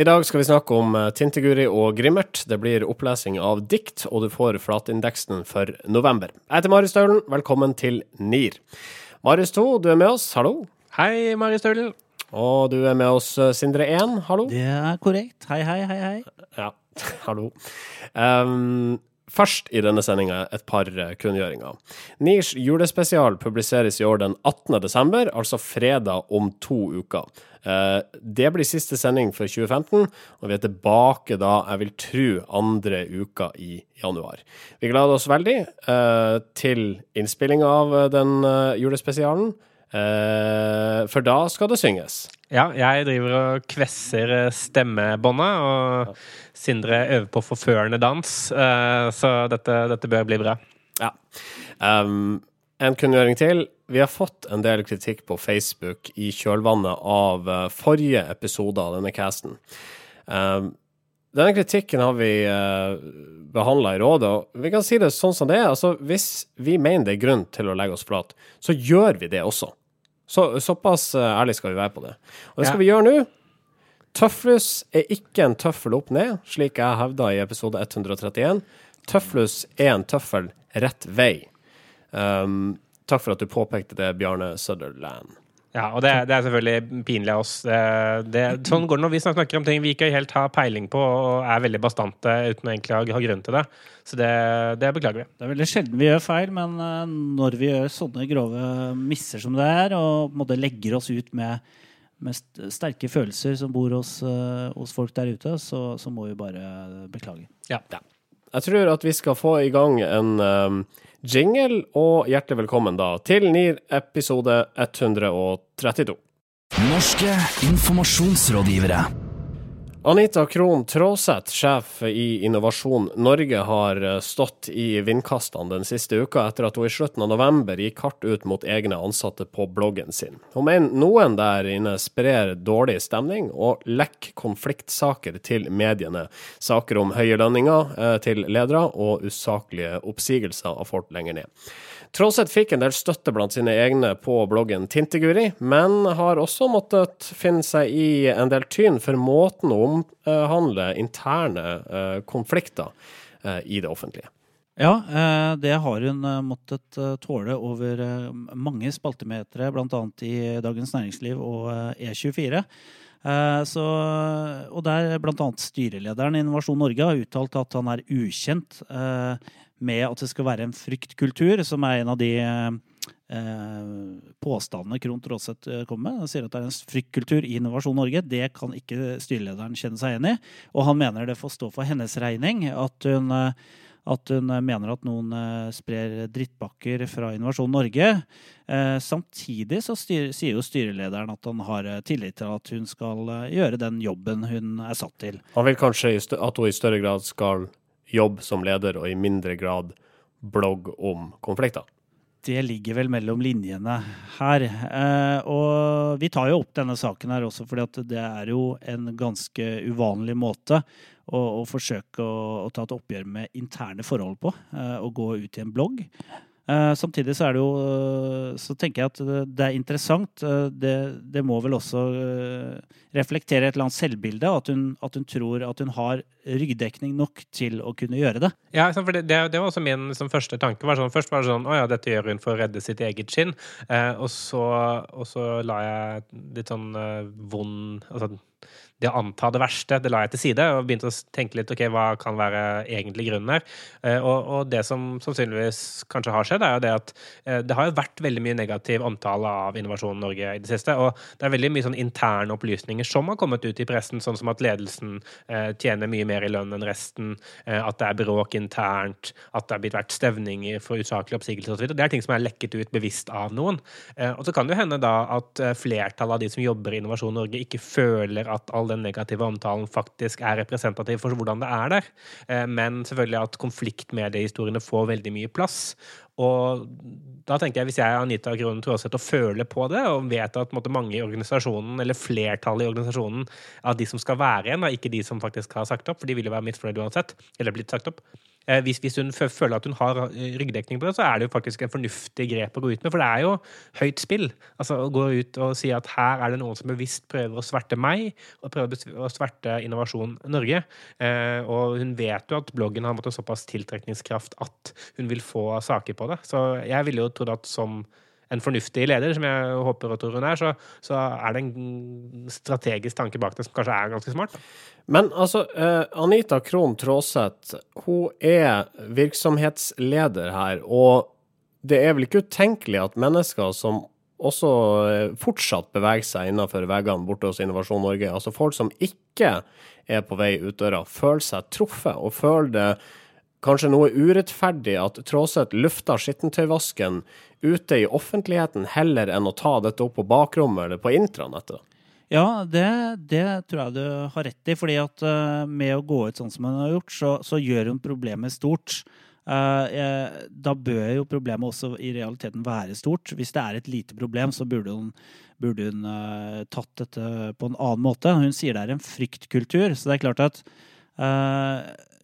I dag skal vi snakke om eh, Tinteguri og Grimmert. Det blir opplesing av dikt, og du får flatindeksen for november. Jeg heter Marius Staulen, velkommen til NIR. Marius 2, du er med oss, hallo. Hei, Marius Staulen. Og du er med oss, eh, Sindre 1, hallo. Det er korrekt. Hei, hei, hei, hei. Ja, hallo. Um, Først i denne sendinga et par eh, kunngjøringer. NIRs julespesial publiseres i år den 18. desember, altså fredag om to uker. Eh, det blir siste sending for 2015, og vi er tilbake da, jeg vil tro, andre uka i januar. Vi gleder oss veldig eh, til innspillinga av den julespesialen, for da skal det synges. Ja, jeg driver og kvesser stemmebåndet, og Sindre øver på forførende dans, så dette, dette bør bli bra. Ja. Um, en kunngjøring til. Vi har fått en del kritikk på Facebook i kjølvannet av eh, forrige episode av denne casten. Um, denne kritikken har vi uh, eh, behandla i rådet, og vi kan si det sånn som det er. Altså, hvis vi mener det er grunn til å legge oss flat, så gjør vi det også. Så, såpass uh, ærlig skal vi være på det. Og det skal ja. vi gjøre nå. Tøflus er ikke en tøffel opp ned, slik jeg hevda i episode 131. Tøflus er en tøffel rett vei. Um, Takk for at du påpekte det, Bjarne Sutherland. Ja, og det, det, er selvfølgelig pinlig av oss. Det, det, sånn går det når vi snakker om ting vi ikke helt har peiling på og er veldig bastante uten å egentlig ha, ha grunn til det. Så det, det, beklager vi. Det er veldig sjelden vi gjør feil, men uh, når vi gjør sånne grove misser som det er, og måtte legger oss ut med, med sterke følelser som bor hos, uh, hos folk der ute, så, så, må vi bare beklage. Ja. ja. Jeg tror at vi skal få i gang en um, jingle, og hjertelig velkommen da til NIR episode 132. Norske informasjonsrådgivere. Anita Krohn Traaseth, sjef i Innovasjon Norge, har eh, stått i vindkastene den siste uka etter at hun i slutten av november gikk hardt ut mot egne ansatte på bloggen sin. Hun mener noen der inne sprer dårlig stemning og lekker konfliktsaker til mediene. Saker om høye lønninger eh, til ledere og usaklige oppsigelser av folk lenger ned. Trollseth fikk en del støtte blant sine egne på bloggen Tinteguri, men har også måttet finne seg i en del tyn for måten å omhandle interne eh, konflikter eh, i det offentlige. Ja, eh, det har hun måttet tåle over mange spaltemetere, bl.a. i Dagens Næringsliv og E24. Så, og der bl.a. styrelederen i Innovasjon Norge har uttalt at han er ukjent med at det skal være en fryktkultur, som er en av de eh, påstandene Krohn Traaseth eh, kommer med. Han sier at det er en fryktkultur i Innovasjon Norge. Det kan ikke styrelederen kjenne seg igjen i. Og han mener det får stå for hennes regning at hun, eh, at hun mener at noen eh, sprer drittbakker fra Innovasjon Norge. Eh, samtidig så sier jo styrelederen at han har tillit til at hun skal gjøre den jobben hun er satt til. Han vil kanskje at hun i større grad skal jobbe som leder, og i mindre grad blogge om konflikter? Det ligger vel mellom linjene her. Eh, og vi tar jo opp denne saken her også fordi det er jo en ganske uvanlig måte å, å forsøke å, å, ta et oppgjør med interne forhold på. Eh, å gå ut i en blogg. Uh, samtidig så er det jo uh, Så tenker jeg at det, er interessant. Uh, det, det, må vel også reflektere et eller annet selvbilde. At hun, at hun, tror at hun har ryggdekning nok til å kunne gjøre det. Ja, for det, det var også min liksom, første tanke. Var sånn, først var det sånn Å ja, dette gjør hun for å redde sitt eget skinn. og, så, og så la jeg litt sånn vond altså, det å anta det verste, det la jeg til side og begynte å tenke litt ok, hva kan være egentlig grunnen her. Eh, og, og det som sannsynligvis kanskje har skjedd, er jo det at eh, det har jo vært veldig mye negativ omtale av Innovasjon Norge i det siste. Og det er veldig mye sånn interne opplysninger som har kommet ut i pressen, sånn som at ledelsen eh, tjener mye mer i lønn enn resten, at det er bråk internt, at det er blitt vært stevninger for usaklig oppsigelse osv. Det er ting som er lekket ut bevisst av noen. Og så kan det jo hende da at flertallet av de som jobber i Innovasjon Norge, ikke føler at all den negative omtalen faktisk er representativ for hvordan det er der. Eh, men selvfølgelig at konfliktmediehistoriene får veldig mye plass. Og da tenker jeg, hvis jeg er Anita Krohn Tråseth og føler på det, og vet at måtte, mange i organisasjonen, eller flertallet i organisasjonen av de som skal være igjen, ikke de som faktisk har sagt opp, for de vil jo være misfornøyd uansett, eller blitt sagt opp, hvis, hvis, hun føler at hun har ryggdekning på det, så er det jo faktisk en fornuftig grep å gå ut med. For det er jo høyt spill. Altså å gå ut og si at her er det noen som bevisst prøver å sverte meg, og prøver å sverte Innovasjon Norge. Og hun vet jo at bloggen har måttet såpass tiltrekningskraft at hun vil få saker på det. Så jeg ville jo trodd at som en fornuftig leder, som jeg håper og tror hun er, så, så, er det en strategisk tanke bak det som kanskje er ganske smart. Men altså, uh, Anita Krohn Traaseth, hun er virksomhetsleder her, og det er vel ikke utenkelig at mennesker som også eh, fortsatt beveger seg innenfor veggene borte hos Innovasjon Norge, altså folk som ikke er på vei ut døra, føler seg truffet og føler det kanskje noe urettferdig at Tråseth lufta skittentøyvasken ute i offentligheten heller enn å ta dette opp på bakrommet eller på intranettet? Ja, det, det, tror jeg du har rett i. fordi at uh, med å gå ut sånn som hun har gjort, så, så gjør hun problemet stort. Uh, da bør jo problemet også i realiteten være stort. Hvis det er et lite problem, så burde hun, burde hun uh, tatt dette på en annen måte. Hun sier det er en fryktkultur, så det er klart at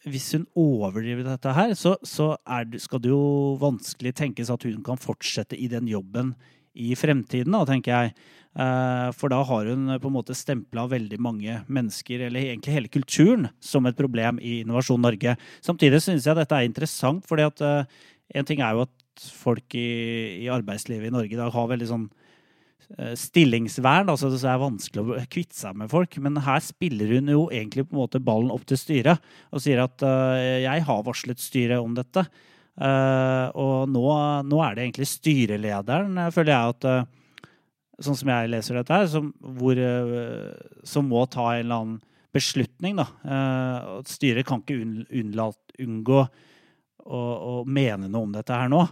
hvis hun overdriver dette her, så, så det, skal det jo vanskelig tenkes at hun kan fortsette i den jobben i fremtiden, da, tenker jeg. Eh, for da har hun på en måte stempla veldig mange mennesker, eller egentlig hele kulturen, som et problem i Innovasjon Norge. Samtidig syns jeg dette er interessant, fordi at eh, en ting er jo at folk i, i arbeidslivet i Norge i dag har veldig sånn stillingsvern, altså det er vanskelig å kvitte seg med folk. Men her spiller hun jo egentlig på en måte ballen opp til styret og sier at uh, jeg har varslet styret om dette. Uh, og nå, nå, er det egentlig styrelederen, føler jeg at uh, Sånn som jeg leser dette her, som, hvor, som må ta en eller annen beslutning. da. styret kan ikke unnlate, unngå å, å mene noe om dette her nå.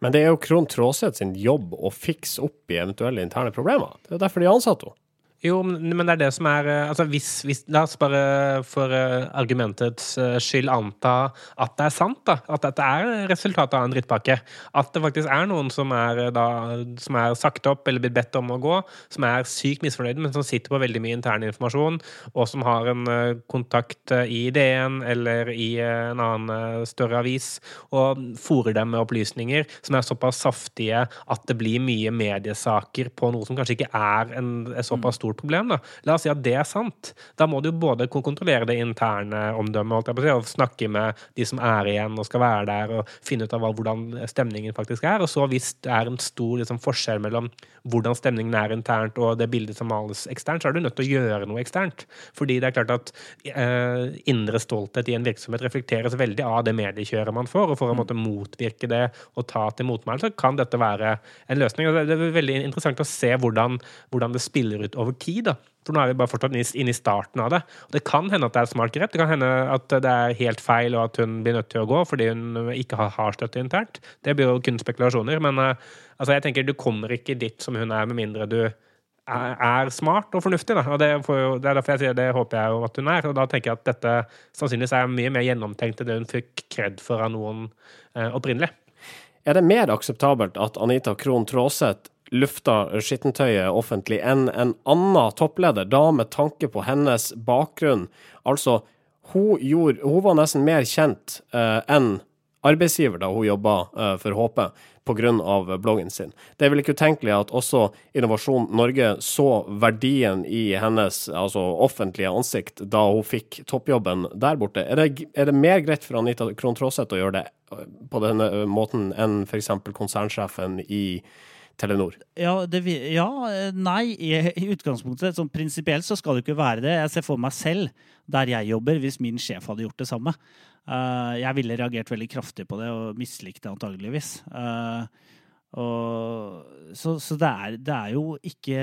Men det er jo Krohn Traaseth sin jobb å fikse opp i eventuelle interne problemer. Det er derfor de ansatte henne. Jo, men det er det som er eh, altså hvis, hvis, La oss bare for eh, argumentets eh, skyld anta at det er sant, da. At dette er resultatet av en drittpakke. At det faktisk er noen som er, da, som er sagt opp eller blitt bedt om å gå, som er sykt misfornøyde, men som sitter på veldig mye intern informasjon, og som har en kontakt i DN eller i en annen større avis, og fòrer dem med opplysninger som er såpass saftige at det blir mye mediesaker på noe som kanskje ikke er en, en såpass stor stort problem. Da. La oss si at det er sant. Da må du både kontrollere det interne omdømmet og snakke med de som er igjen og skal være der, og finne ut av hvordan stemningen faktisk er. Og så hvis det er en stor liksom, forskjell mellom hvordan stemningen er internt og det bildet som males eksternt, så er du nødt til å gjøre noe eksternt. Fordi det er klart at eh, indre stolthet i en virksomhet reflekteres veldig av det mediekjøret man får, og for å måtte motvirke det og ta til motmæle, så kan dette være en løsning. Det er veldig interessant å se hvordan, hvordan det spiller ut over tid. da. For nå er vi bare fortsatt inne i starten av det. Og det kan hende at det er smart grep. Det kan hende at det er helt feil, og at hun blir nødt til å gå fordi hun ikke har støtte internt. Det blir jo kun spekulasjoner. Men uh, altså, jeg tenker du kommer ikke dit som hun er, med mindre du er smart og fornuftig. Da. Og det, jo, det, er derfor jeg sier det håper jeg jo at hun er. Og da tenker jeg at dette sannsynligvis er mye mer gjennomtenkt enn det hun fikk kred for av noen eh, opprinnelig. Er det mer akseptabelt at Anita Krohn Traaseth lufta skittentøyet offentlig enn en annen toppleder, da med tanke på hennes bakgrunn. Altså, hun, gjorde, hun var nesten mer kjent eh, enn arbeidsgiver da hun jobba eh, for HP pga. bloggen sin. Det er vel ikke utenkelig at også Innovasjon Norge så verdien i hennes altså, offentlige ansikt da hun fikk toppjobben der borte. Er det, er det mer greit for Anita Krohn Traaseth å gjøre det eh, på denne måten enn f.eks. konsernsjefen i Telenor? Ja, det, ja nei. I, I, utgangspunktet, sånn prinsipielt, så skal det ikke være det. Jeg ser for meg selv, der jeg jobber, hvis min sjef hadde gjort det samme. Uh, jeg ville reagert veldig kraftig på det og mislikt det antageligvis. Uh, og, så, så det, er, det, er, jo ikke,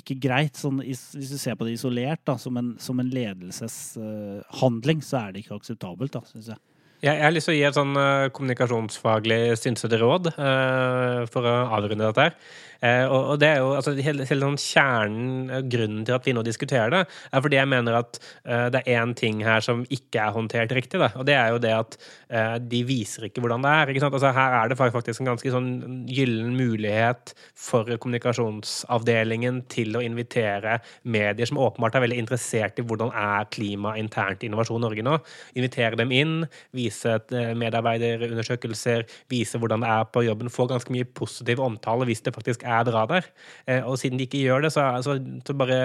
ikke greit, sånn, hvis du ser på det isolert, da, som, en, en ledelseshandling, uh, så er det ikke akseptabelt, da, syns jeg. Jeg, har lyst til å gi et sånn uh, kommunikasjonsfaglig synsete råd uh, for å avrunde dette. her. Uh, og, det er jo altså, hele, hele sånn kjernen, grunnen til at vi nå diskuterer det, er fordi jeg mener at det er én ting her som ikke er håndtert riktig. Da, og det er jo det at de viser ikke hvordan det er. ikke Altså, her er det faktisk en ganske sånn gyllen mulighet for kommunikasjonsavdelingen til å invitere medier som åpenbart er veldig interessert i hvordan er klimaet internt i Innovasjon Norge nå. Invitere dem inn. vise eh, medarbeiderundersøkelser, vise hvordan det er på jobben, få ganske mye positiv omtale hvis det faktisk er bra der. Eh, og siden de ikke gjør det, så, så, så bare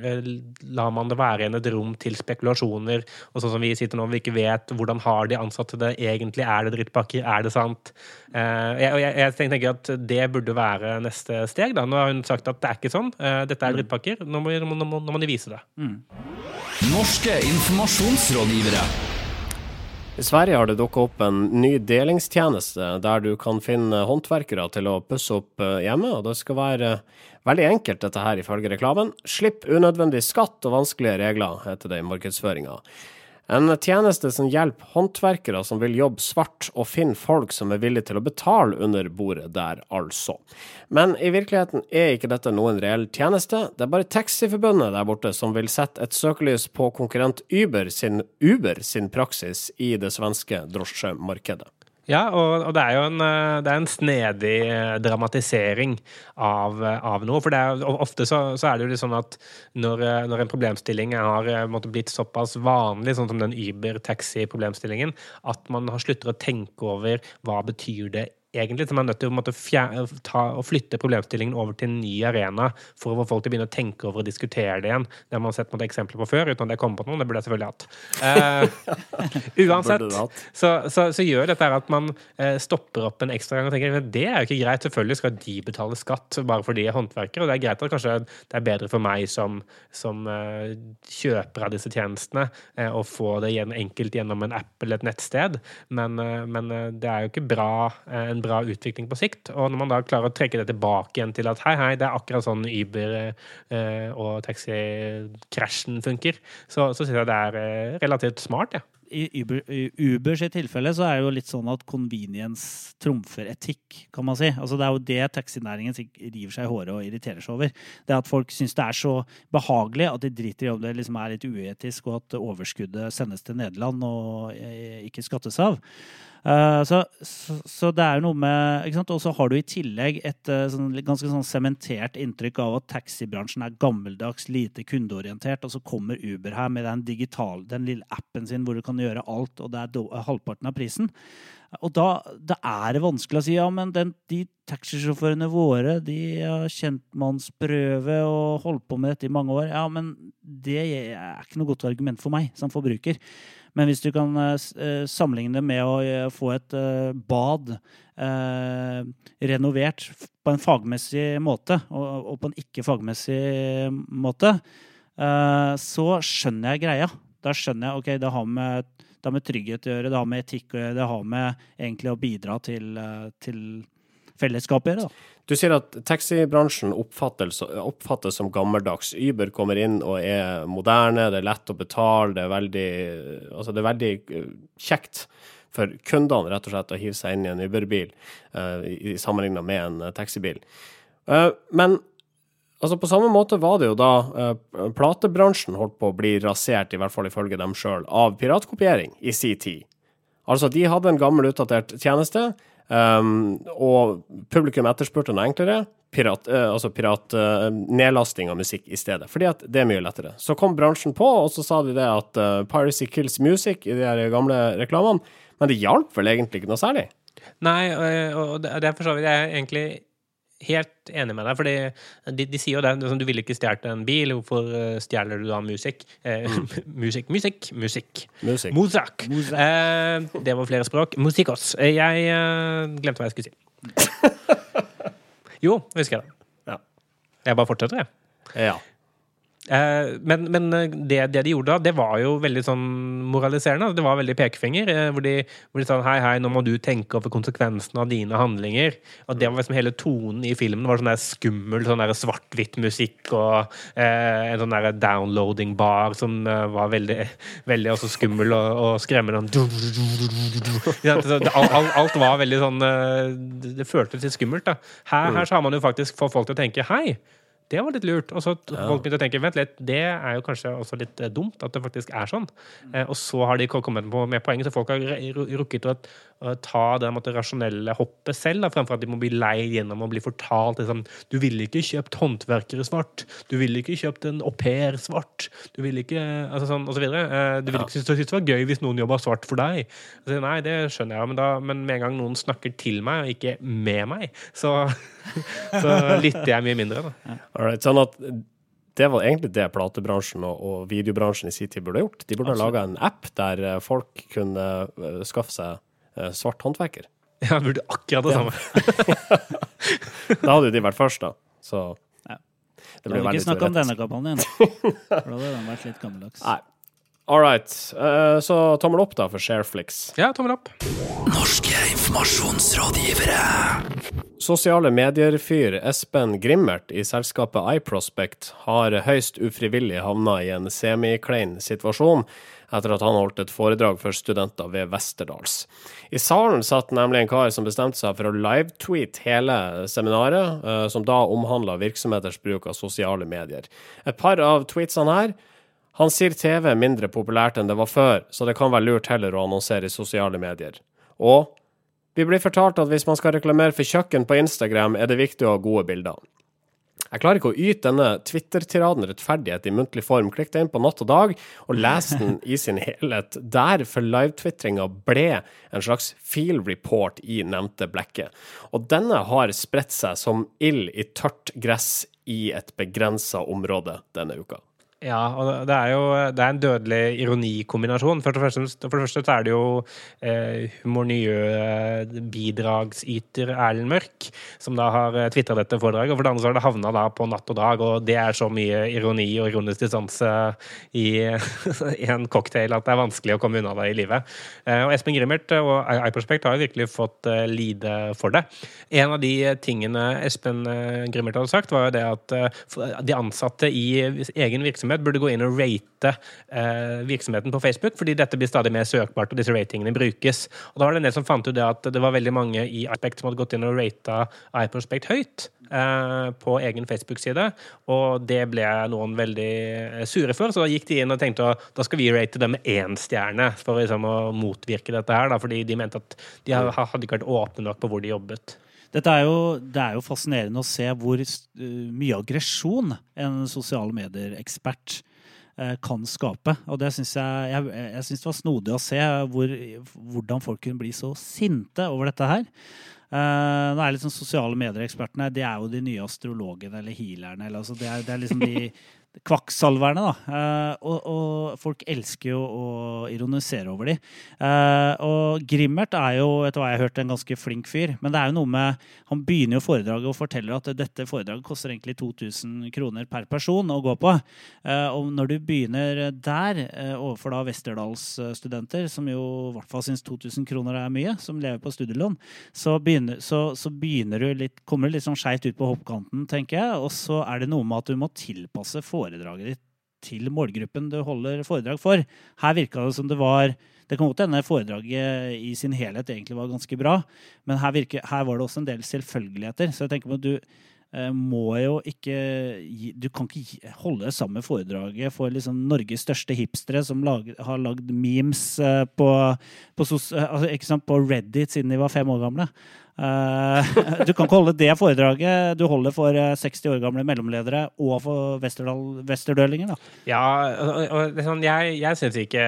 eh, lar man det være igjen et rom til spekulasjoner. Og sånn som vi sitter nå, vi ikke vet hvordan har de ansatte det egentlig, er det drittpakker, er det sant? Og jeg, jeg, jeg, tenker at det burde være neste steg. da. Nå har hun sagt at det er ikke sånn, dette er drittpakker. Nå må, nå må, nå må de vise det. Mm. Norske informasjonsrådgivere. I Sverige har det dukka opp en ny delingstjeneste der du kan finne håndverkere til å pusse opp eh, hjemme. og Det skal være veldig enkelt, dette her ifølge reklamen. Slipp unødvendig skatt og vanskelige regler, heter det i markedsføringa. En tjeneste som hjelper håndverkere som vil jobbe svart, og finne folk som er villige til å betale under bordet der, altså. Men i virkeligheten er ikke dette noen reell tjeneste. Det er bare Taxiforbundet der borte som vil sette et søkelys på konkurrent Uber sin, Uber sin praksis i det svenske drosjemarkedet. Ja, og, og, det er jo en, eh, er en snedig eh, dramatisering av, eh, av noe. For er, ofte så, så, er det jo litt sånn at når, når en problemstilling har måtte, blitt såpass vanlig, sånn som den Uber-taxi-problemstillingen, at man har slutter å tenke over hva betyr det egentlig, så man er nødt til å fjerne, ta, flytte problemstillingen over til en ny arena for å få folk til å begynne å tenke over og diskutere det igjen. Det har man sett noen eksempler på før, uten at jeg kommer på noen. Det burde jeg selvfølgelig hatt. Uh, uansett så, så, så, gjør dette at man uh, stopper opp en ekstra gang og tenker det er jo ikke greit. Selvfølgelig skal de betale skatt bare fordi de er håndverkere. Og det er greit at kanskje det er bedre for meg som, som uh, kjøper av disse tjenestene å få det enkelt gjennom en app eller et nettsted, men, men det er jo ikke bra en bra utvikling på sikt. Og når man da klarer å trekke det tilbake igjen til at hei, hei, det er akkurat sånn Uber eh, og taxikrasjen funker, så, så syns jeg det er eh, relativt smart, ja. I Uber, i Uber sitt tilfelle så er det jo litt sånn at convenience trumfer etikk, kan man si. Altså Det er jo det taxinæringen river seg i håret og irriterer seg over. Det at folk syns det er så behagelig at de driter i om det liksom er litt uetisk, og at overskuddet sendes til Nederland og eh, ikke skattes av. Uh, så, så, så, det er noe med ikke sant? Og så har du i tillegg et uh, sånn, ganske sånn sementert inntrykk av at taxibransjen er gammeldags, lite kundeorientert, og så kommer Uber her med den digitale, den lille appen sin hvor du kan gjøre alt, og det er do, halvparten av prisen. Og da, da, er det vanskelig å si ja, men den, de taxisjåførene våre de har kjentmannsprøve og holdt på med dette i mange år. Ja, men det er ikke noe godt argument for meg som forbruker. Men hvis du kan uh, sammenligne det med å uh, få et bad renovert på en fagmessig måte, og, og på en ikke fagmessig måte, så skjønner jeg greia. Da skjønner jeg ok, det har med, det har med trygghet å gjøre, det har med etikk å gjøre, det har med egentlig å bidra til, til fellesskapet gjøre. da. Du sier at taxibransjen oppfattes, oppfattes, som gammeldags. Uber kommer inn og er moderne, det er lett å betale, det er veldig, altså det er veldig eh, kjekt for kundene rett og slett å hive seg inn i en Uber-bil uh, sammenligna med en uh, taxibil. Uh, men altså på samme måte var det jo da uh, platebransjen holdt på å bli rasert, i hvert fall ifølge dem sjøl, av piratkopiering i sin tid. Altså, de hadde en gammel, utdatert tjeneste Um, og publikum etterspurte noe enklere. Pirat, uh, altså pirat uh, nedlasting av musikk i stedet, fordi at det er mye lettere. Så kom bransjen på, og så sa de det at uh, piracy kills music i de her gamle reklamene, men det hjalp vel egentlig ikke noe særlig? Nei, og det er for så vidt jeg egentlig helt enig med deg, fordi de, de sier jo det. Sånn, du ville ikke stjålet en bil, hvorfor eh, stjeler du da musikk? Eh, mm. musikk, musikk, musikk. Musikk. Musak. Eh, det var flere språk. Musikos. Eh, jeg eh, glemte hva jeg skulle si. jo, husker jeg det. Ja. Jeg bare fortsetter, jeg. Ja. Eh, men, men det, det, de gjorde da, det var jo veldig sånn moraliserende. Det var veldig pekefinger. Eh, hvor de, hvor de sa hei, hei, nå må du tenke over konsekvensene av dine handlinger. Og det var liksom hele tonen i filmen. Var sånn der skummel sånn svart-hvitt musikk og eh, en sånn der downloading-bar som eh, var veldig, veldig også skummel og, og skremmende. Alt, alt, var veldig sånn Det føltes litt skummelt. da. Her, her så har man jo faktisk fått folk til å tenke hei det var litt lurt. Og så ja. folk begynte å tenke vent litt, det er jo kanskje også litt eh, dumt at det faktisk er sånn. Mm. Eh, og så har de kommet med poenget, så folk har rukket å, ta det måtte, rasjonelle hoppet selv, da, fremfor at de må bli leid gjennom og bli fortalt liksom, Du ville ikke kjøpt håndverkere svart. Du ville ikke kjøpt en au pair svart. Du ville ikke altså sånn, og så videre. Eh, du ville ikke synes det var gøy hvis noen jobba svart for deg. Altså, nei, det skjønner jeg, men, da, men med en gang noen snakker til meg, og ikke med meg, så, så lytter jeg mye mindre. Da. Alright, sånn at det var egentlig det platebransjen og, og videobransjen i sin tid burde gjort. De burde ha laga en app der eh, folk kunne skaffe seg svart håndverker. Ja, jeg burde akkurat det ja. samme. da hadde jo de vært først, da. Så ja. det ble veldig ikke snakka om denne kampanjen. For da hadde den vært litt gammeldags. Nei. All right. Uh, så tommel opp, da, for Shareflix. Ja, tommel opp. Norske informasjonsrådgivere. Sosiale medier-fyr Espen Grimmert i selskapet iProspect har høyst ufrivillig havna i en semiklein situasjon etter at han holdt et foredrag for studenter ved Westerdals. I salen satt nemlig en kar som bestemte seg for å live-tweete hele seminaret, eh, som da omhandla virksomheters bruk av sosiale medier. Et par av tweetsene her han sier TV er mindre populært enn det var før, så det kan være lurt heller å annonsere i sosiale medier. Og vi blir fortalt at hvis man skal reklamere for kjøkken på Instagram, er det viktig å ha gode bilder. Jeg klarer ikke å yte denne Twitter-tiraden rettferdighet i muntlig form. Klikk deg inn på Natt og Dag og les den i sin helhet. Der for livetvitringa ble en slags field report i nevnte blekket. Og denne har spredt seg som ild i tørt gress i et begrensa område denne uka. Ja, og det er jo det er en dødelig ironikombinasjon. For for det første så er det jo eh, humornjø-bidragsyter Erlend Mørk som da har eh, tvitra dette foredraget. Og for det andre så har det havna da på Natt og Dag, og det er så mye ironi og ironisk distanse i, i en cocktail at det er vanskelig å komme unna det i livet. Eh, og Espen Grimmert og iProspect har jo virkelig fått eh, lide for det. En av de tingene Espen eh, Grimmert hadde sagt, var jo det at eh, de ansatte i egen virksomhet virksomhet burde gå inn og rate eh, virksomheten på Facebook, fordi dette blir stadig mer søkbart, og disse ratingene brukes. Og Da var det en del som fant ut det at det var veldig mange i iProspect som hadde gått inn og rata iProspect høyt eh, på egen Facebook-side, og det ble noen veldig eh, sure for. Så da gikk de inn og tenkte at da skal vi rate dem med én stjerne for liksom, å motvirke dette her, da, fordi de mente at de hadde ikke vært åpne nok på hvor de jobbet. Dette er jo, det er jo fascinerende å se hvor mye aggresjon en sosiale medier-ekspert eh, kan skape. Og det synes jeg, jeg, jeg synes det var snodig å se hvor, hvordan folk kunne bli så sinte over dette her. Uh, nå er liksom Sosiale medier-ekspertene det er jo de nye astrologene eller healerne. Eller, altså det, er, det, er, liksom de, kvakksalverne, da. Uh, og, og, folk elsker jo å ironisere over de. Uh, og Grimmert er jo etter hva jeg har hørt, en ganske flink fyr. Men det er jo noe med Han begynner jo foredraget og forteller at dette foredraget koster egentlig 2000 kroner per person å gå på. Uh, og når du begynner der, overfor da Westerdals-studenter, som jo i hvert fall syns 2000 kroner er mye, som lever på studielån, så begynner, så, så begynner du litt, kommer du litt sånn skeivt ut på hoppkanten, tenker jeg. Og så er det noe med at du må tilpasse foredraget foredraget ditt til målgruppen du holder foredrag for. Her virka det som det var Det kan godt hende foredraget i sin helhet egentlig var ganske bra, men her, virker, her var det også en del selvfølgeligheter. Så jeg tenker på at du eh, må jo ikke Du kan ikke holde samme foredraget for liksom Norges største hipstere som lag, har lagd memes eh, på, på, altså, på Reddit siden de var fem år gamle. Eh, du kan ikke holde det foredraget du holder for 60 eh, år gamle mellomledere og for westerdølinger. Ja, og, sånn, jeg, jeg syns ikke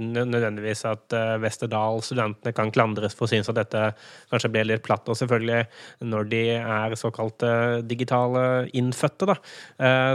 nødvendigvis at Westerdal-studentene kan klandres for å synes at dette kanskje blir litt platt. Og selvfølgelig når de er såkalt digitale innfødte, da,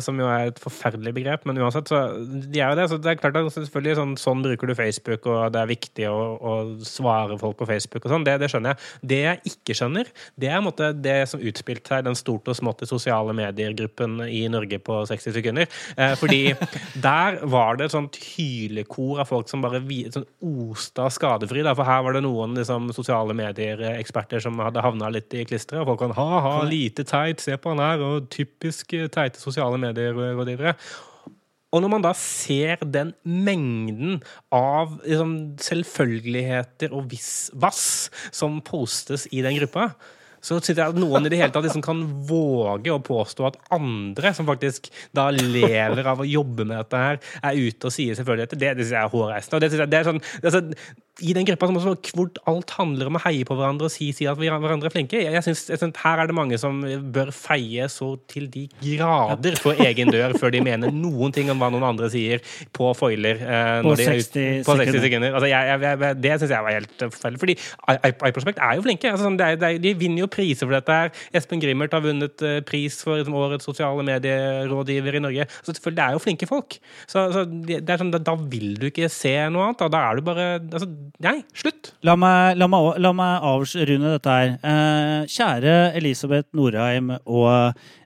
som jo er et forferdelig begrep. Men uansett, så de er jo det. Så det er klart at selvfølgelig sånn, sånn bruker du Facebook, og det er viktig å, å svare folk på Facebook og sånn. Det, det skjønner jeg. Det jeg ikke ikke skjønner, det er måte, det som utspilte seg den stort og smått i sosiale medier-gruppen i Norge på 60 sekunder. Eh, fordi der var det et sånt hylekor av folk som bare sånn osta skadefri. Da, for her var det noen liksom, sosiale medier-eksperter som hadde havna litt i klisteret. Og folk kan ha-ha, lite teit, se på han her, og typisk teite sosiale medier-rådgivere. Og når man da ser den mengden av liksom, selvfølgeligheter og vass som postes i den gruppa, så synes jeg at noen i det hele tatt liksom kan våge å påstå at andre som faktisk da lever av å jobbe med dette her, er ute og sier selvfølgeligheter. Det, det synes jeg er hårreisende. Og det, synes jeg, det er sånn, det er sånn i den gruppa som også, hvor alt handler om å heie på hverandre og si, si at vi hverandre er flinke. Jeg, jeg synes, jeg synes, Her er det mange som bør feie så til de grader for egen dør før de mener noen ting om hva noen andre sier på foiler. Eh, på, 60 på 60 sekunder. Altså, jeg, det syns jeg var helt forferdelig. Fordi iProspect er jo flinke. Altså, sånn, det er, det er, de vinner jo priser for dette. her. Espen Grimmert har vunnet uh, pris for liksom, årets sosiale medierådgiver i Norge. Så selvfølgelig, det er jo flinke folk. Så, så det er sånn, da, da, vil du ikke se noe annet. Da, da er du bare altså, Nei, slutt! La meg, la meg, la meg avrunde dette her. Eh, kjære Elisabeth Norheim og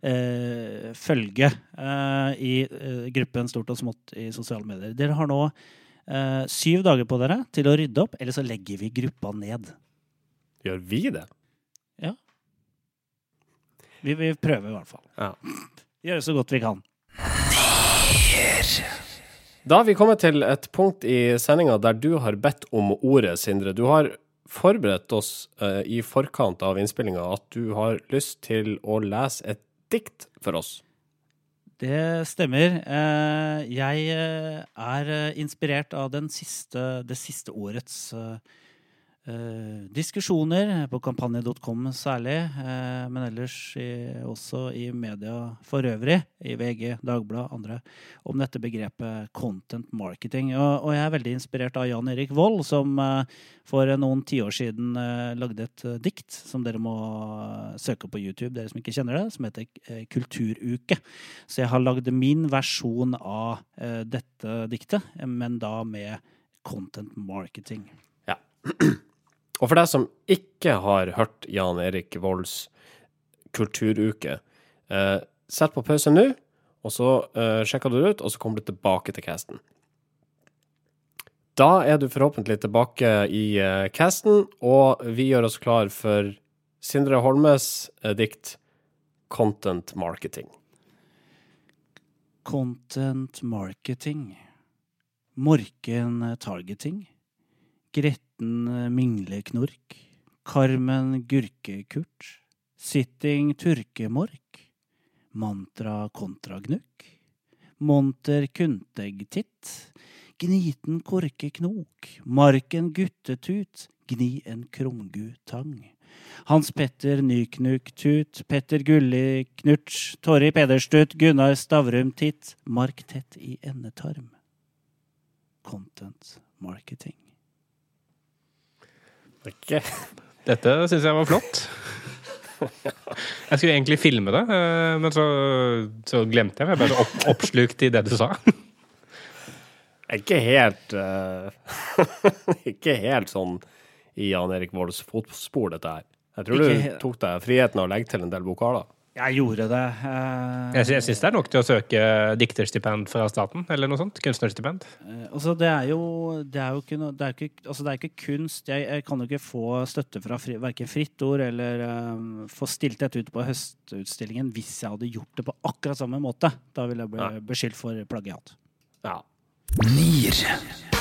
eh, følge eh, i eh, gruppen Stort og smått i sosiale medier. Dere har nå eh, syv dager på dere til å rydde opp, eller så legger vi gruppa ned. Gjør vi det? Ja. Vi, vi prøver i hvert fall. Ja. Gjøre så godt vi kan. Nier. Da har vi kommet til et punkt i sendinga der du har bedt om ordet, Sindre. Du har forberedt oss uh, i forkant av innspillinga at du har lyst til å lese et dikt for oss. Det stemmer. Uh, jeg uh, er inspirert av siste, det siste årets Eh, diskusjoner på kampanje.com særlig, eh, men ellers i, også i media for øvrig, i VG, Dagbladet, andre, om dette begrepet content marketing. Og, og jeg er veldig inspirert av Jan Erik Vold, som eh, for noen tiår siden eh, lagde et eh, dikt som dere må søke på YouTube, dere som ikke kjenner det, som heter eh, Kulturuke. Så jeg har lagd min versjon av dette diktet, men da med content marketing. Ja. Og for deg som ikke har hørt Jan Erik Volds kulturuke, eh, sett på pause nå, og så eh, sjekker du det ut, og så kommer du tilbake til casten. Da er du forhåpentlig tilbake i eh, casten, og vi gjør oss klar for Sindre Holmes eh, dikt 'Content Marketing'. Content marketing. Morken targeting. Gretten eh, Mingleknork, Carmen Gurkekurt, Sitting Turkemork, Mantra Kontragnukk, Monter Kuntegtitt, Gniten Korkeknok, Marken Guttetut, Gni en krumgutang. Hans Petter Nyknuk-tut, Petter Gulli-knurts, Torry Pederstut, Gunnar Stavrum-titt, Mark tett i endetarm. Content marketing. Okay. Dette syns jeg var flott. Jeg skulle egentlig filme det, eh, men så, så glemte jeg. Jeg ble opp, oppslukt i det du sa. Ikke helt uh, Ikke helt sånn i Jan Erik Volds fotspor, dette her. Jeg tror ikke du tok deg friheten av å legge til en del vokaler. Jeg gjorde det. Uh, jeg jeg syns det er nok til å søke dikterstipend fra staten, eller noe sånt. Kunstnerstipend. Uh, altså, det er jo, det er jo ikke, det er ikke, altså, det er ikke kunst. Jeg, jeg, kan jo ikke få støtte fra fri, verken Fritt Ord eller um, få stilt dette ut på Høstutstillingen hvis jeg hadde gjort det på akkurat samme måte. Da ville jeg bli beskyldt for plagiat. Ja. Nier.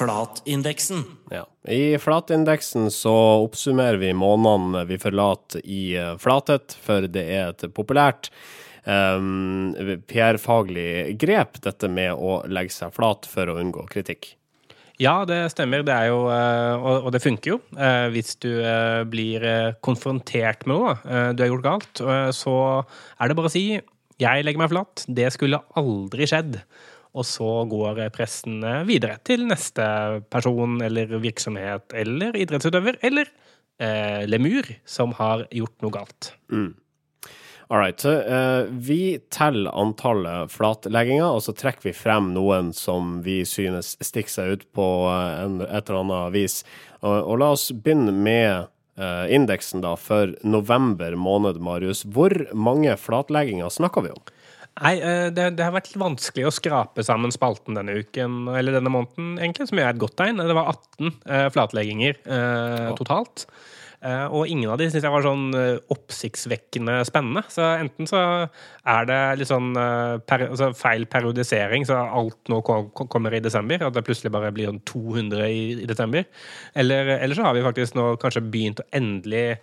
flatindeksen. Ja. I flatindeksen så oppsummerer vi månedene vi forlater i flatet, flathet, for det er et populært um, PR-faglig grep, dette med å legge seg flat for å unngå kritikk. Ja, det stemmer. Det er jo, eh, og det funker jo. Hvis du blir konfrontert med noe du har gjort galt, så er det bare å si 'jeg legger meg flat'. Det skulle aldri skjedd. Og så går pressen videre til neste person eller virksomhet eller idrettsutøver eller eh, lemur som har gjort noe galt. Mm. All right. Så, uh, vi teller antallet flatlegginger, og så trekker vi frem noen som vi synes stikker seg ut på uh, en, et eller annet vis. Og, og la oss begynne med uh, indeksen da for november måned, Marius. Hvor mange flatlegginger snakker vi om? Nei, eh, det, det, har vært vanskelig å skrape sammen spalten denne uken, eller denne måneden, egentlig, som gjør et godt tegn. Det var 18 uh, flatlegginger uh, totalt. Uh, og ingen av de syns jeg var sånn oppsiktsvekkende spennende. Så enten så er det litt sånn per, altså feil periodisering, så alt nå kommer i desember. At det plutselig bare blir sånn 200 i, i desember. Eller, eller, så har vi faktisk nå kanskje begynt å endelig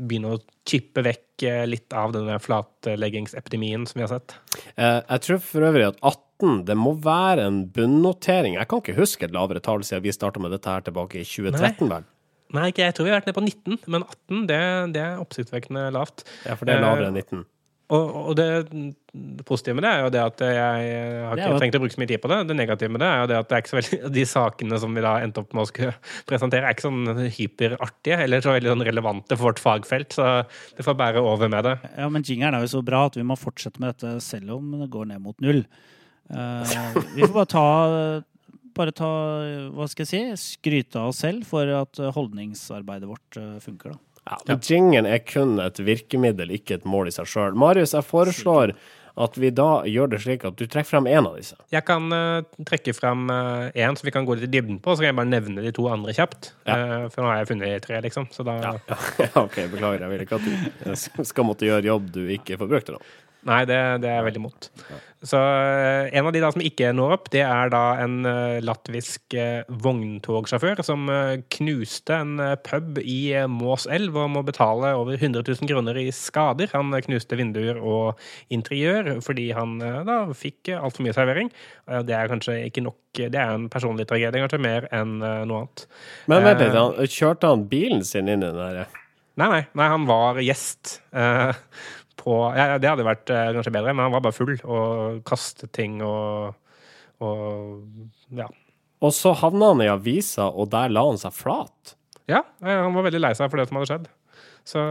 begynne å chippe vekk eh, litt av denne flatleggingsepidemien som vi har sett. Eh, jeg tror for øvrig at 18 det må være en bunnotering. Jeg kan ikke huske et lavere tall siden vi starta med dette her tilbake i 2013, vel? Nei, ikke, jeg tror vi har vært nede på 19, men 18 det, det er oppsiktsvekkende lavt. Ja, for det er lavere enn 19. Og, og det, det, positive med det er jo det at jeg har ikke trengt å bruke så mye tid på det. Det negative med det er jo det at det er ikke så veldig, de sakene som vi da endte opp med å skulle presentere, er ikke sånn hyperartige eller så veldig sånn relevante for vårt fagfelt. Så det får bære over med det. Ja, Men jingeren er jo så bra at vi må fortsette med dette selv om det går ned mot null. Uh, vi får bare ta bare ta, hva skal jeg si, skryte av oss selv for at holdningsarbeidet vårt eh, funker. da. Ja, men Jingen er kun et virkemiddel, ikke et mål i seg sjøl. Marius, jeg foreslår at vi da gjør det slik at du trekker frem én av disse. Jeg kan uh, trekke frem én uh, så vi kan gå litt i dybden på, så kan jeg bare nevne de to andre kjapt. Ja. Uh, for nå har jeg funnet tre, liksom. Så da ja. ja. OK, beklager. Jeg vil ikke at du skal måtte gjøre jobb du ikke får brukt til noe. Nei, det, det er jeg veldig imot. Så eh, en av de da som ikke når opp, det er da en uh, latvisk uh, vogntogsjåfør som knuste en pub i Måselv og må betale over 100 000 kroner i skader. Han knuste vinduer og interiør fordi han da fikk altfor mye servering. det er kanskje ikke nok Det er en personlig tragedie, kanskje, mer enn noe annet. Men vent litt, kjørte han bilen sin inn i den der? Nei, nei, nei, han var gjest. Uh, på ja, Det hadde vært uh, kanskje bedre, men han var bare full og kastet ting og, og ja. Og så havna han i avisa, og der la han seg flat? Ja, han var veldig lei seg for det som hadde skjedd. Så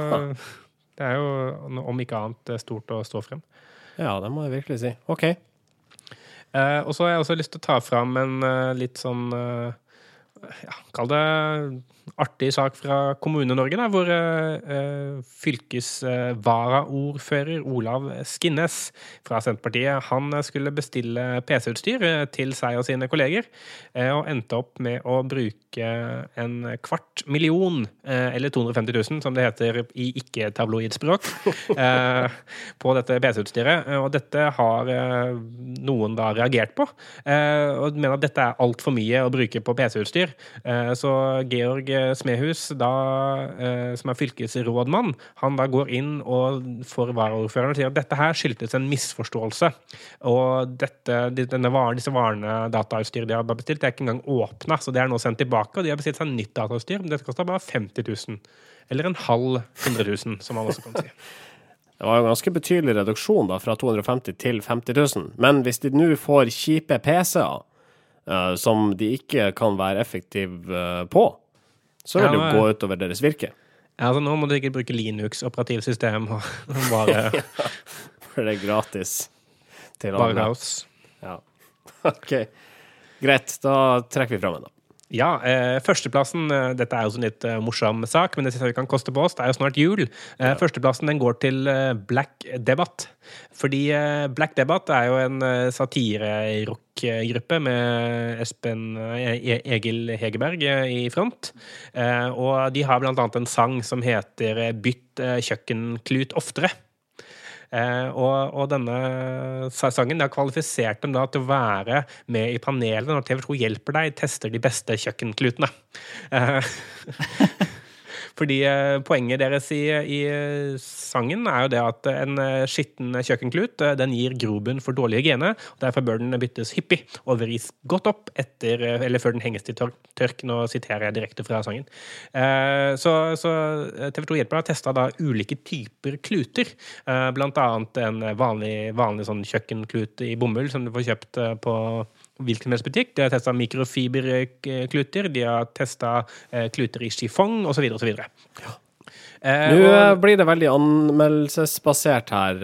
det er jo, om ikke annet, stort å stå frem. Ja, det må jeg virkelig si. OK. Uh, og så har jeg også lyst til å ta fram en uh, litt sånn uh, ja, Kall det artig sak fra Kommune-Norge, hvor uh, fylkesvaraordfører Olav Skinnes fra Senterpartiet han skulle bestille PC-utstyr til seg og sine kolleger, og endte opp med å bruke en kvart million, eller 250 000 som det heter i ikke-tabloidspråk, på dette PC-utstyret. Og dette har noen da reagert på, og mener at dette er altfor mye å bruke på PC-utstyr. Så Georg Smehus, da, eh, som er fylkesrådmann, han da går inn og får varaordføreren og sier at dette her skyldtes en misforståelse. Og dette, varen, disse varene datautstyret de har bestilt, det er ikke engang åpna, så det er nå sendt tilbake. Og de har bestilt seg nytt datautstyr, men dette koster bare 50 000. Eller en halv 100 000, som man også kan si. Det var en ganske betydelig reduksjon da, fra 250 til 50 000. Men hvis de nå får kjipe PC-er uh, som de ikke kan være effektive uh, på, så vil det jo gå utover deres virke. Ja, altså Nå må du ikke bruke Linux operativsystem og bare For det er gratis til alle. Bare kaos. Ja. OK. Greit, da trekker vi fram en, da. Ja, eh, førsteplassen eh, Dette er jo en litt eh, morsom sak, men det jeg vi kan koste på oss. Det er jo snart jul. Eh. Førsteplassen den går til eh, Black Debatt. Fordi eh, Black Debatt er jo en eh, satirerockgruppe med Espen e Egil Hegerberg i front. og de har blant annet en sang som heter 'Bytt kjøkkenklut oftere'. Eh, og, og, denne sangen har kvalifisert dem da til å være med i panelet når TV2 hjelper deg, tester de beste kjøkkenklutene. Eh, Fordi eh, poenget deres i, i, sangen er jo det at en eh, skitten kjøkkenklut eh, den gir grobunn for dårlig hygiene. og Derfor bør den byttes hyppig og vris godt opp etter, eller før den henges til tørk. Nå siterer jeg direkte fra sangen. Så, så TV 2 Hjelper har testa ulike typer kluter. Blant annet en vanlig, vanlig sånn kjøkkenklut i bomull som du får kjøpt på hvilken som helst butikk. De har testa mikrofiberkluter, de har testa eh, kluter i chiffon osv. osv. Ja. Eh, Nå og, blir det veldig anmeldelsesbasert her.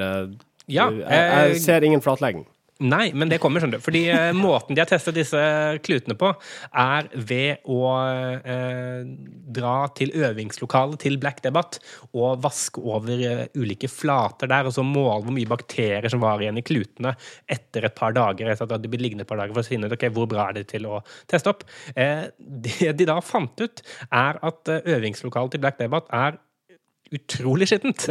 Ja, jeg, jeg, ser ingen flatlegging. Nei, men det kommer, skjønner du. Fordi eh, måten de har testet disse klutene på, er ved å eh, dra til øvingslokalet til Black Debate og vaske over eh, ulike flater der, og så måle hvor mye bakterier som var igjen i klutene etter et par dager. etter at de blitt liggende et par dager For å finne ut okay, hvor bra er det til å teste opp. Eh, det de da fant ut, er at øvingslokalet til Black Debate er utrolig skittent.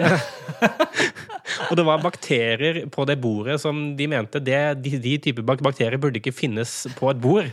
og det var bakterier på det bordet som de mente det, de, de typer bakterier burde ikke finnes på et bord.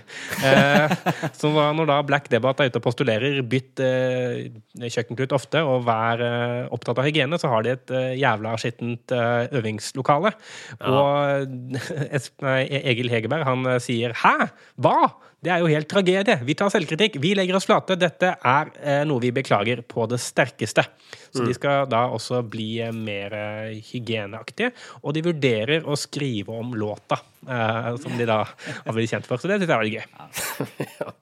Eh, så når da Black Debate er ute og postulerer bytt eh, kjøkkenklut ofte, og vær eh, opptatt av hygiene, så har de et eh, jævla skittent eh, øvingslokale. Ja. Og Egil Hegerberg han eh, sier 'hæ? Hva?' Det er jo helt tragedie. Vi tar selvkritikk. Vi legger oss flate. Dette er eh, noe vi beklager på det sterkeste. Så mm. de skal da også bli eh, mer eh, hygieneaktige. Og de vurderer å skrive om låta, eh, som de da har blitt kjent for. Så det syns jeg var gøy. ja.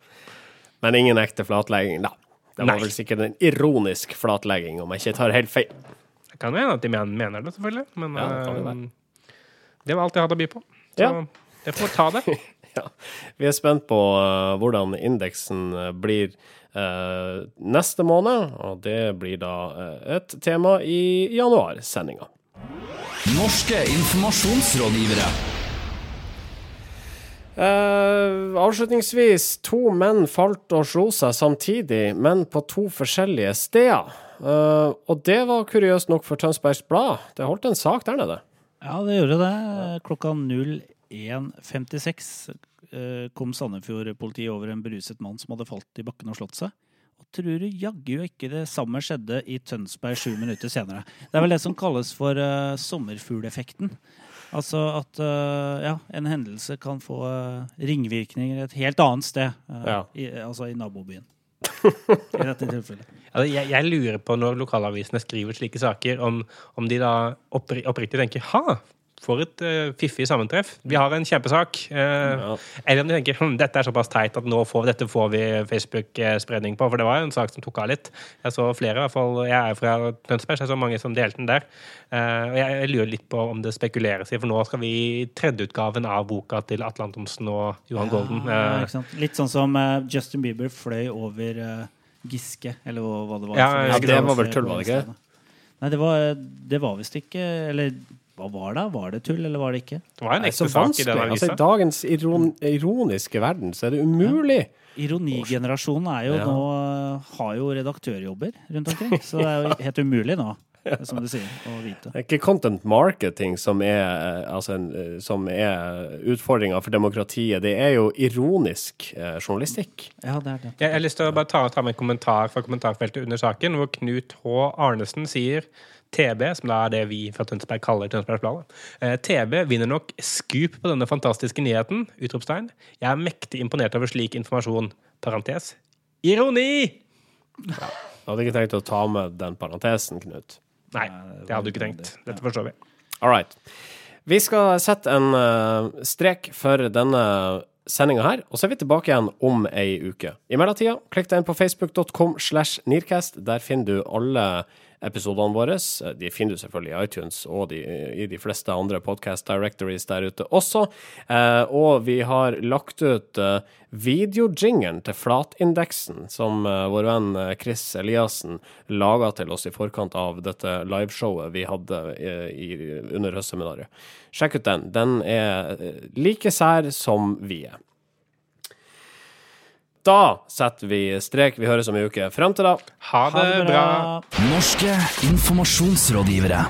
Men ingen ekte flatlegging, da. Det var Nei. vel sikkert en ironisk flatlegging, om jeg ikke tar helt feil. Det kan hende at de mener det, selvfølgelig. Men ja, det, uh, det, var alt jeg hadde å by på. Så ja. jeg får ta det. ja. Vi er spent på uh, hvordan indeksen uh, blir uh, neste måned, og det blir da et tema i januarsendinga. Norske informasjonsrådgivere. Uh, avslutningsvis, to menn falt og slo seg samtidig, men på to forskjellige steder. Uh, og det var kuriøst nok for Tønsbergs Blad. Det holdt en sak der nede. Ja, det gjorde det. Klokka 0 1.56 eh, kom Sandefjord-politiet over en beruset mann som hadde falt i bakken og slått seg. Og tror du jaggu ikke det samme skjedde i Tønsberg sju minutter senere. Det er vel det som kalles for uh, sommerfugleffekten. Altså at uh, ja, en hendelse kan få uh, ringvirkninger et helt annet sted, ja. i, altså i nabobyen. I dette tilfellet. Altså, jeg, jeg, lurer på når lokalavisene skriver slike saker, om, om de da oppriktig tenker ha, for et uh, fiffig sammentreff. Vi har en kjempesak. Uh, ja. Eller om du tenker hm, dette er såpass teit at nå får, dette får vi Facebook-spredning på. For det var jo en sak som tok av litt. Jeg så flere, i hvert fall. Jeg er fra Tønsberg, så jeg så mange som delte den der. Uh, og jeg, jeg, lurer litt på om det spekuleres i, for nå skal vi i tredjeutgaven av boka til Atle Antonsen og Johan ja, Golden. Ja, litt sånn som Justin Bieber fløy over Giske, eller hva det var. Ja, det var vel tull, var det ikke? Nei, det var, det var visst ikke Eller hva var det? Var det tull, eller var det ikke? Det var en ekte sak i den avisa. Altså, I dagens iron ironiske verden så er det umulig. Ja. Ironigenerasjonen er jo ja. nå har jo redaktørjobber rundt omkring, så det er jo helt umulig nå. Som du sier, å vite. Det er ikke content marketing som er, altså er utfordringa for demokratiet, det er jo ironisk eh, journalistikk. Ja, det er det. Jeg har lyst til å bare ta, ta med en kommentar fra kommentarfeltet under saken, hvor Knut H. Arnesen sier TB, som da er det vi fra Tønsberg kaller Tønsbergsbladet. Eh, TB vinner nok skup på denne fantastiske nyheten! Utropstegn. Jeg er mektig imponert over slik informasjon. Parentes. Ironi! Ja. Jeg hadde ikke tenkt å ta med den parentesen, Knut. Nei, det hadde du ikke tenkt. Dette forstår vi. All right. Vi skal sette en uh, strek for denne sendinga her, og så er vi tilbake igjen om ei uke. I mellomtida, klikk deg inn på facebook.com slash Nearcast. Der finner du alle episodene våre. De finner du selvfølgelig i iTunes og de, i de fleste andre podcast directories der ute også. Eh, og vi har lagt ut eh, videojingeren til Flatindeksen, som eh, vår venn eh, Chris Eliassen laga til oss i forkant av dette liveshowet vi hadde eh, i, under høstseminaret. Sjekk ut den. Den er eh, like sær som vi er. Da setter vi strek. Vi høres om ei uke. Frem til da. Ha det, ha det bra. Norske informasjonsrådgivere.